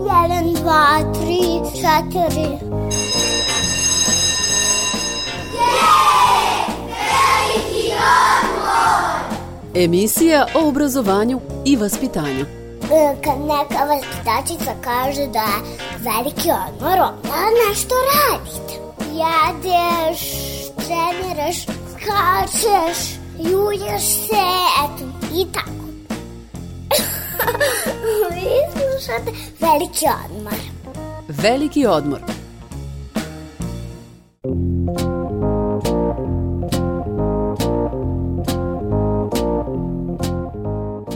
Jedan, dva, tri, četiri. Emisija o obrazovanju i vaspitanju. E, Kad neka vaspitačica kaže da je veliki odmor, onda nešto radite. Jedeš, treniraš, skačeš, julješ se, eto, i tako. Slušate veliki odmor. Veliki odmor.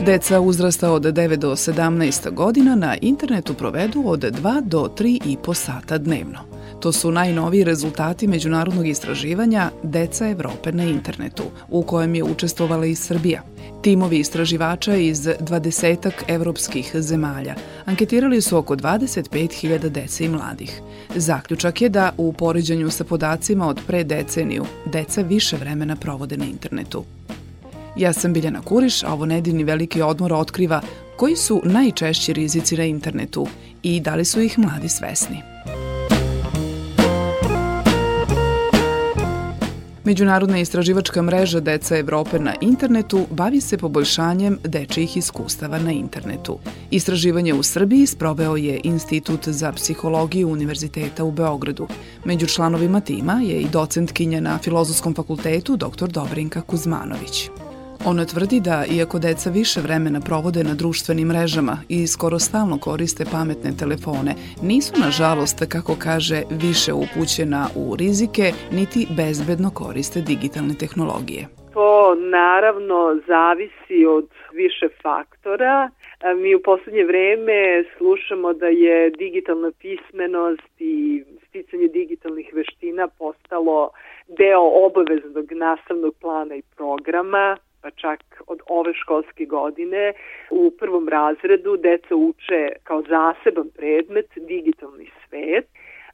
Deca uzrasta od 9 do 17 godina na internetu provedu od 2 do 3 i po sata dnevno. To su najnoviji rezultati međunarodnog istraživanja Deca Evrope na internetu, u kojem je učestvovala i Srbija. Timovi istraživača iz 20 evropskih zemalja anketirali su oko 25.000 dece i mladih. Zaključak je da u poređenju sa podacima od pre deceniju deca više vremena provode na internetu. Ja sam Biljana Kuriš, a ovo nedeljni veliki odmor otkriva koji su najčešći rizici na internetu i da li su ih mladi svesni. Međunarodna istraživačka mreža Deca Evrope na internetu bavi se poboljšanjem dečijih iskustava na internetu. Istraživanje u Srbiji sproveo je Institut za psihologiju Univerziteta u Beogradu. Među članovima tima je i docentkinja na Filozofskom fakultetu dr. Dobrinka Kuzmanović. Ona tvrdi da, iako deca više vremena provode na društvenim mrežama i skoro stalno koriste pametne telefone, nisu, nažalost, kako kaže, više upućena u rizike, niti bezbedno koriste digitalne tehnologije. To naravno zavisi od više faktora. Mi u poslednje vreme slušamo da je digitalna pismenost i sticanje digitalnih veština postalo deo obaveznog nastavnog plana i programa pa čak od ove školske godine. U prvom razredu deca uče kao zaseban predmet digitalni svet.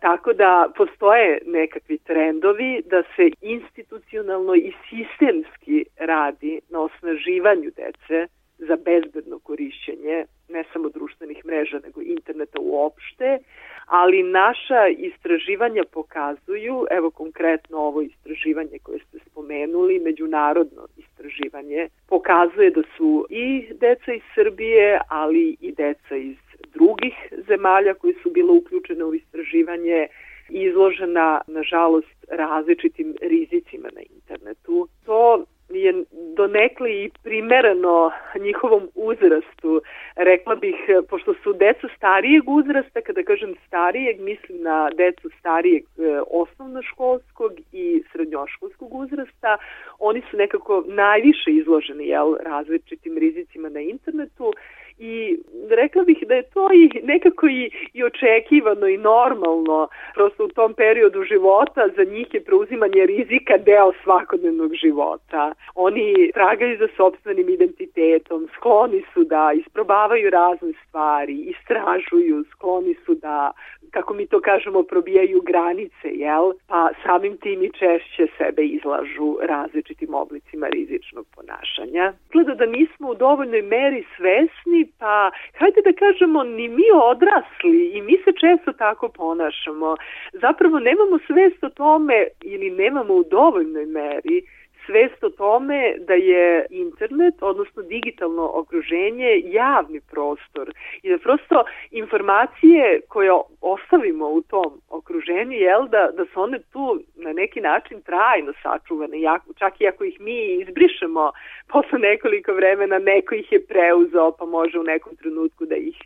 Tako da postoje nekakvi trendovi da se institucionalno i sistemski radi na osnaživanju dece za bezbedno korišćenje ne samo društvenih mreža nego interneta uopšte, ali naša istraživanja pokazuju, evo konkretno ovo istraživanje koje ste spomenuli, međunarodno istraživanje, pokazuje da su i deca iz Srbije, ali i deca iz drugih zemalja koji su bile uključene u istraživanje izložena, nažalost, različitim rizicima na internetu. To je donekli i primereno njihovom uzrastu. Rekla bih, pošto su deca starijeg uzrasta, kada kažem starijeg, mislim na decu starijeg e, osnovnoškolskog i srednjoškolskog uzrasta, oni su nekako najviše izloženi jel, različitim rizicima na internetu i rekla bih da je to i nekako i, i očekivano i normalno. Prosto u tom periodu života za njih je preuzimanje rizika deo svakodnevnog života. Oni tragaju za sobstvenim identitetom, skloni su da isprobavaju razne stvari, istražuju, skloni su da kako mi to kažemo, probijaju granice, jel? Pa samim tim i češće sebe izlažu različitim oblicima rizičnog ponašanja. Gleda da nismo u dovoljnoj meri svesni, pa hajde da kažemo ni mi odrasli i mi se često tako ponašamo. Zapravo nemamo svest o tome ili nemamo u dovoljnoj meri svest o tome da je internet, odnosno digitalno okruženje, javni prostor i da prosto informacije koje ostavimo u tom okruženju, jel, da, da su one tu na neki način trajno sačuvane, čak i ako ih mi izbrišemo posle nekoliko vremena, neko ih je preuzeo, pa može u nekom trenutku da ih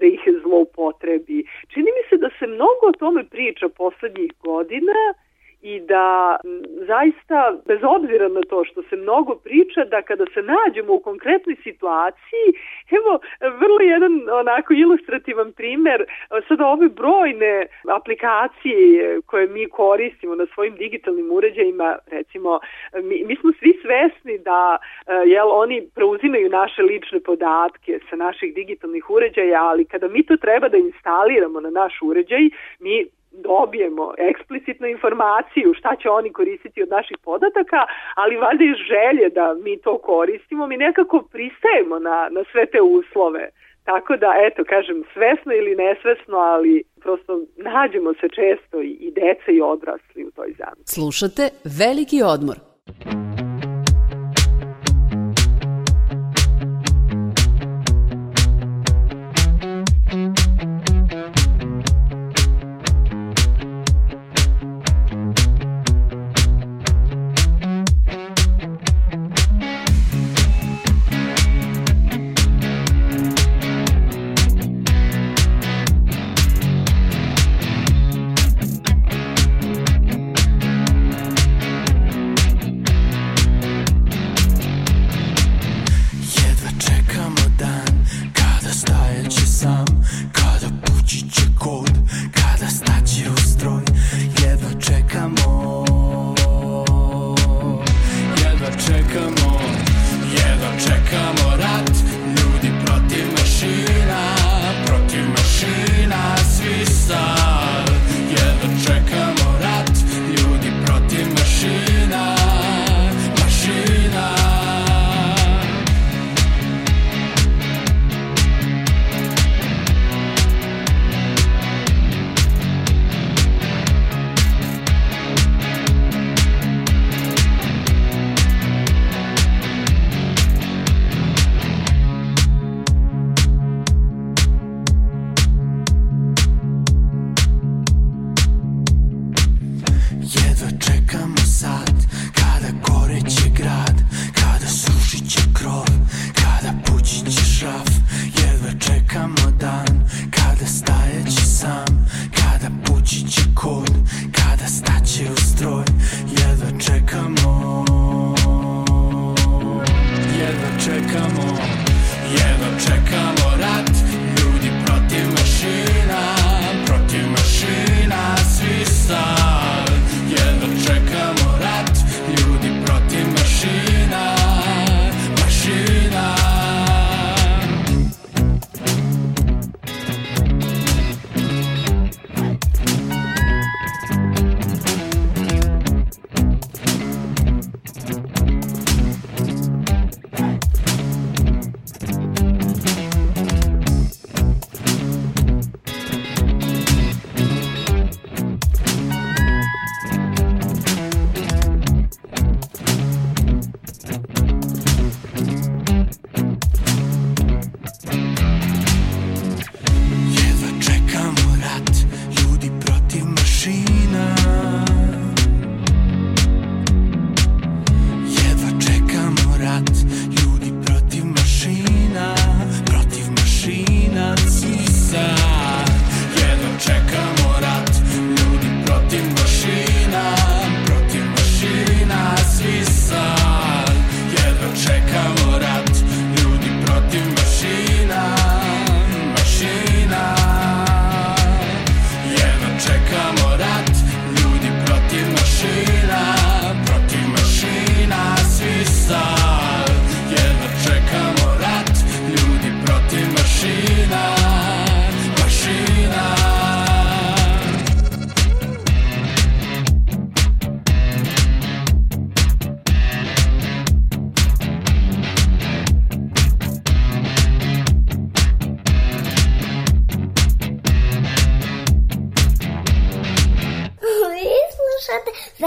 da ih zloupotrebi. Čini mi se da se mnogo o tome priča poslednjih godina, i da zaista, bez obzira na to što se mnogo priča, da kada se nađemo u konkretnoj situaciji, evo, vrlo jedan onako ilustrativan primer, sada ove brojne aplikacije koje mi koristimo na svojim digitalnim uređajima, recimo, mi, mi smo svi svesni da jel, oni preuzimaju naše lične podatke sa naših digitalnih uređaja, ali kada mi to treba da instaliramo na naš uređaj, mi dobijemo eksplicitnu informaciju šta će oni koristiti od naših podataka, ali valjda iz želje da mi to koristimo, mi nekako pristajemo na, na sve te uslove. Tako da, eto, kažem, svesno ili nesvesno, ali prosto nađemo se često i, i deca i odrasli u toj zamci. Slušate Veliki odmor. veliki odmor.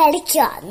കളിക്കുവാൻ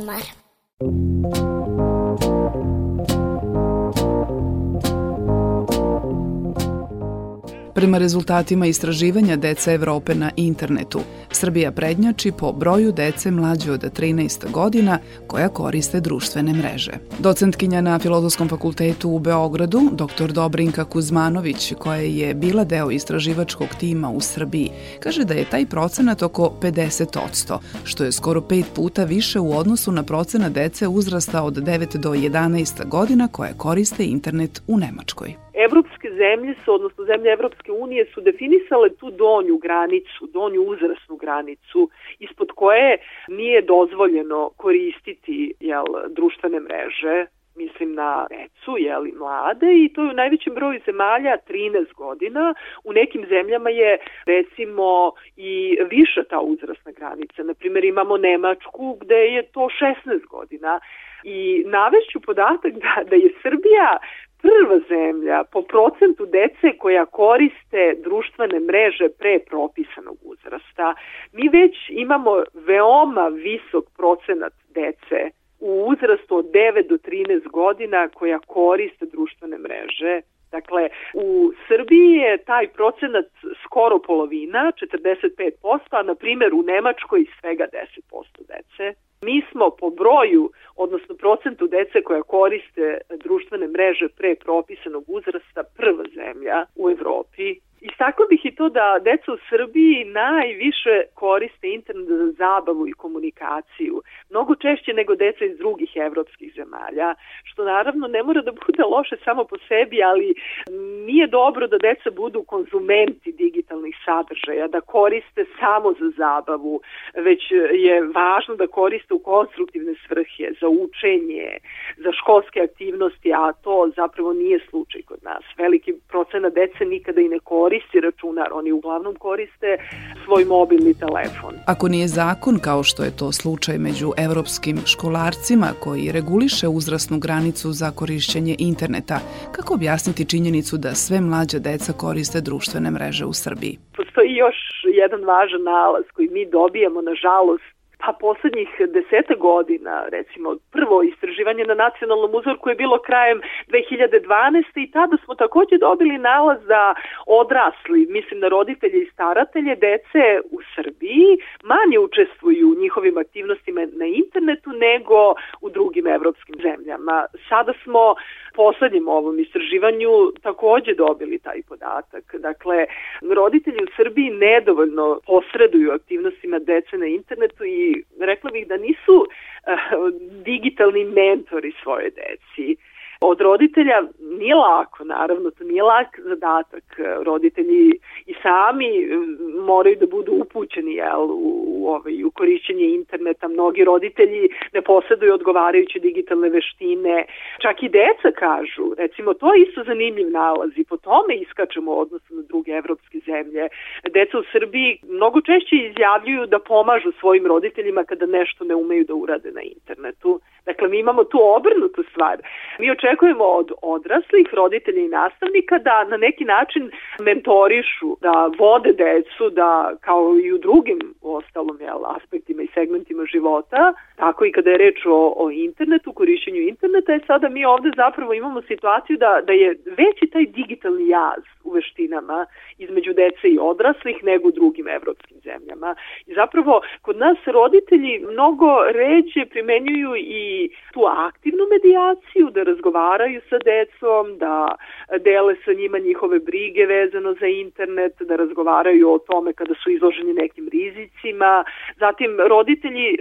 Prema rezultatima istraživanja deca Evrope na internetu, Srbija prednjači po broju dece mlađe od 13 godina koja koriste društvene mreže. Docentkinja na Filozofskom fakultetu u Beogradu, dr. Dobrinka Kuzmanović, koja je bila deo istraživačkog tima u Srbiji, kaže da je taj procenat oko 50%, što je skoro pet puta više u odnosu na procena dece uzrasta od 9 do 11 godina koje koriste internet u Nemačkoj. Evropske zemlje su, odnosno zemlje Evropske unije su definisale tu donju granicu, donju uzrasnu granicu, ispod koje nije dozvoljeno koristiti jel, društvene mreže mislim na decu, jeli, mlade i to je u najvećem broju zemalja 13 godina. U nekim zemljama je recimo i viša ta uzrasna granica. Naprimjer imamo Nemačku gde je to 16 godina. I navešću podatak da, da je Srbija prva zemlja po procentu dece koja koriste društvene mreže pre propisanog uzrasta. Mi već imamo veoma visok procenat dece u uzrastu od 9 do 13 godina koja koriste društvene mreže. Dakle, u Srbiji je taj procenat skoro polovina, 45%, a na primjer u Nemačkoj svega 10% dece. Mi smo po broju, odnosno procentu dece koja koriste društvene mreže pre propisanog uzrasta prva zemlja u Evropi. Istakla bih to da deca u Srbiji najviše koriste internet za zabavu i komunikaciju, mnogo češće nego deca iz drugih evropskih zemalja, što naravno ne mora da bude loše samo po sebi, ali nije dobro da deca budu konzumenti digitalnih sadržaja, da koriste samo za zabavu, već je važno da koriste u konstruktivne svrhe, za učenje, za školske aktivnosti, a to zapravo nije slučaj kod nas. Veliki procena dece nikada i ne koristi računar, oni uglavnom koriste svoj mobilni telefon. Ako nije zakon, kao što je to slučaj među evropskim školarcima koji reguliše uzrasnu granicu za korišćenje interneta, kako objasniti činjenicu da sve mlađa deca koriste društvene mreže u Srbiji? Postoji još jedan važan nalaz koji mi dobijamo, nažalost, pa poslednjih deseta godina, recimo prvo istraživanje na nacionalnom uzorku je bilo krajem 2012. i tada smo takođe dobili nalaz da odrasli, mislim na roditelje i staratelje, dece u Srbiji manje učestvuju u njihovim aktivnostima na internetu nego u drugim evropskim zemljama. Sada smo poslednjem ovom istraživanju takođe dobili taj podatak. Dakle, roditelji u Srbiji nedovoljno posreduju aktivnostima dece na internetu i rekla bih da nisu uh, digitalni mentori svoje deci od roditelja nije lako, naravno, to nije lak zadatak. Roditelji i sami e, moraju da budu upućeni jel, u, u, ovaj, u korišćenje interneta. Mnogi roditelji ne posjeduju odgovarajuće digitalne veštine. Čak i deca kažu, recimo, to je isto zanimljiv nalaz i po tome iskačemo odnosno na druge evropske zemlje. Deca u Srbiji mnogo češće izjavljuju da pomažu svojim roditeljima kada nešto ne umeju da urade na internetu. Dakle, mi imamo tu obrnutu stvar. Mi očekujemo od odraslih, roditelja i nastavnika da na neki način mentorišu, da vode decu, da kao i u drugim ostalom jel, aspektima i segmentima života, tako i kada je reč o, o internetu, korišćenju interneta, je sada mi ovde zapravo imamo situaciju da, da je veći taj digitalni jaz u veštinama između dece i odraslih nego u drugim evropskim zemljama. I zapravo kod nas roditelji mnogo ređe primenjuju i tu aktivnu medijaciju, da razgovaraju sa decom, da dele sa njima njihove brige vezano za internet, da razgovaraju o tome kada su izloženi nekim rizicima. Zatim roditelji e,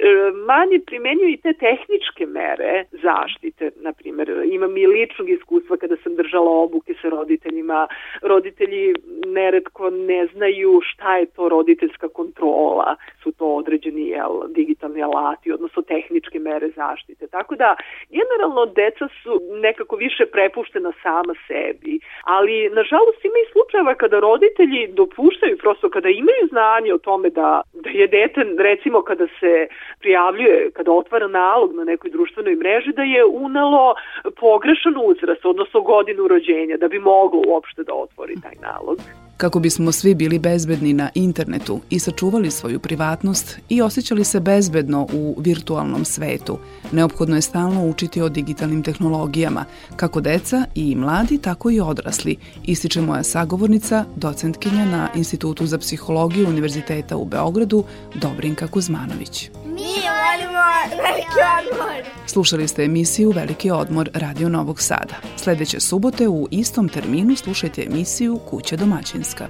manje primenjuju i te tehničke mere zaštite. Naprimer, imam i ličnog iskustva kada sam držala obuke sa roditeljima. Roditelji neretko ne znaju šta je to roditeljska kontrola. To određeni jel, digitalni alati, odnosno tehničke mere zaštite. Tako da, generalno, deca su nekako više prepuštena sama sebi. Ali, nažalost, ima i slučajeva kada roditelji dopuštaju, prosto kada imaju znanje o tome da, da je dete, recimo, kada se prijavljuje, kada otvara nalog na nekoj društvenoj mreži, da je unalo pogrešan uzrast, odnosno godinu rođenja, da bi moglo uopšte da otvori taj nalog. Kako bismo svi bili bezbedni na internetu i sačuvali svoju privatnost i osjećali se bezbedno u virtualnom svetu, neophodno je stalno učiti o digitalnim tehnologijama, kako deca i mladi, tako i odrasli, ističe moja sagovornica, docentkinja na Institutu za psihologiju Univerziteta u Beogradu, Dobrinka Kuzmanović. Mi volimo Veliki odmor! Slušali ste emisiju Veliki odmor Radio Novog Sada. Sledeće subote u istom terminu slušajte emisiju Kuća domaćinska.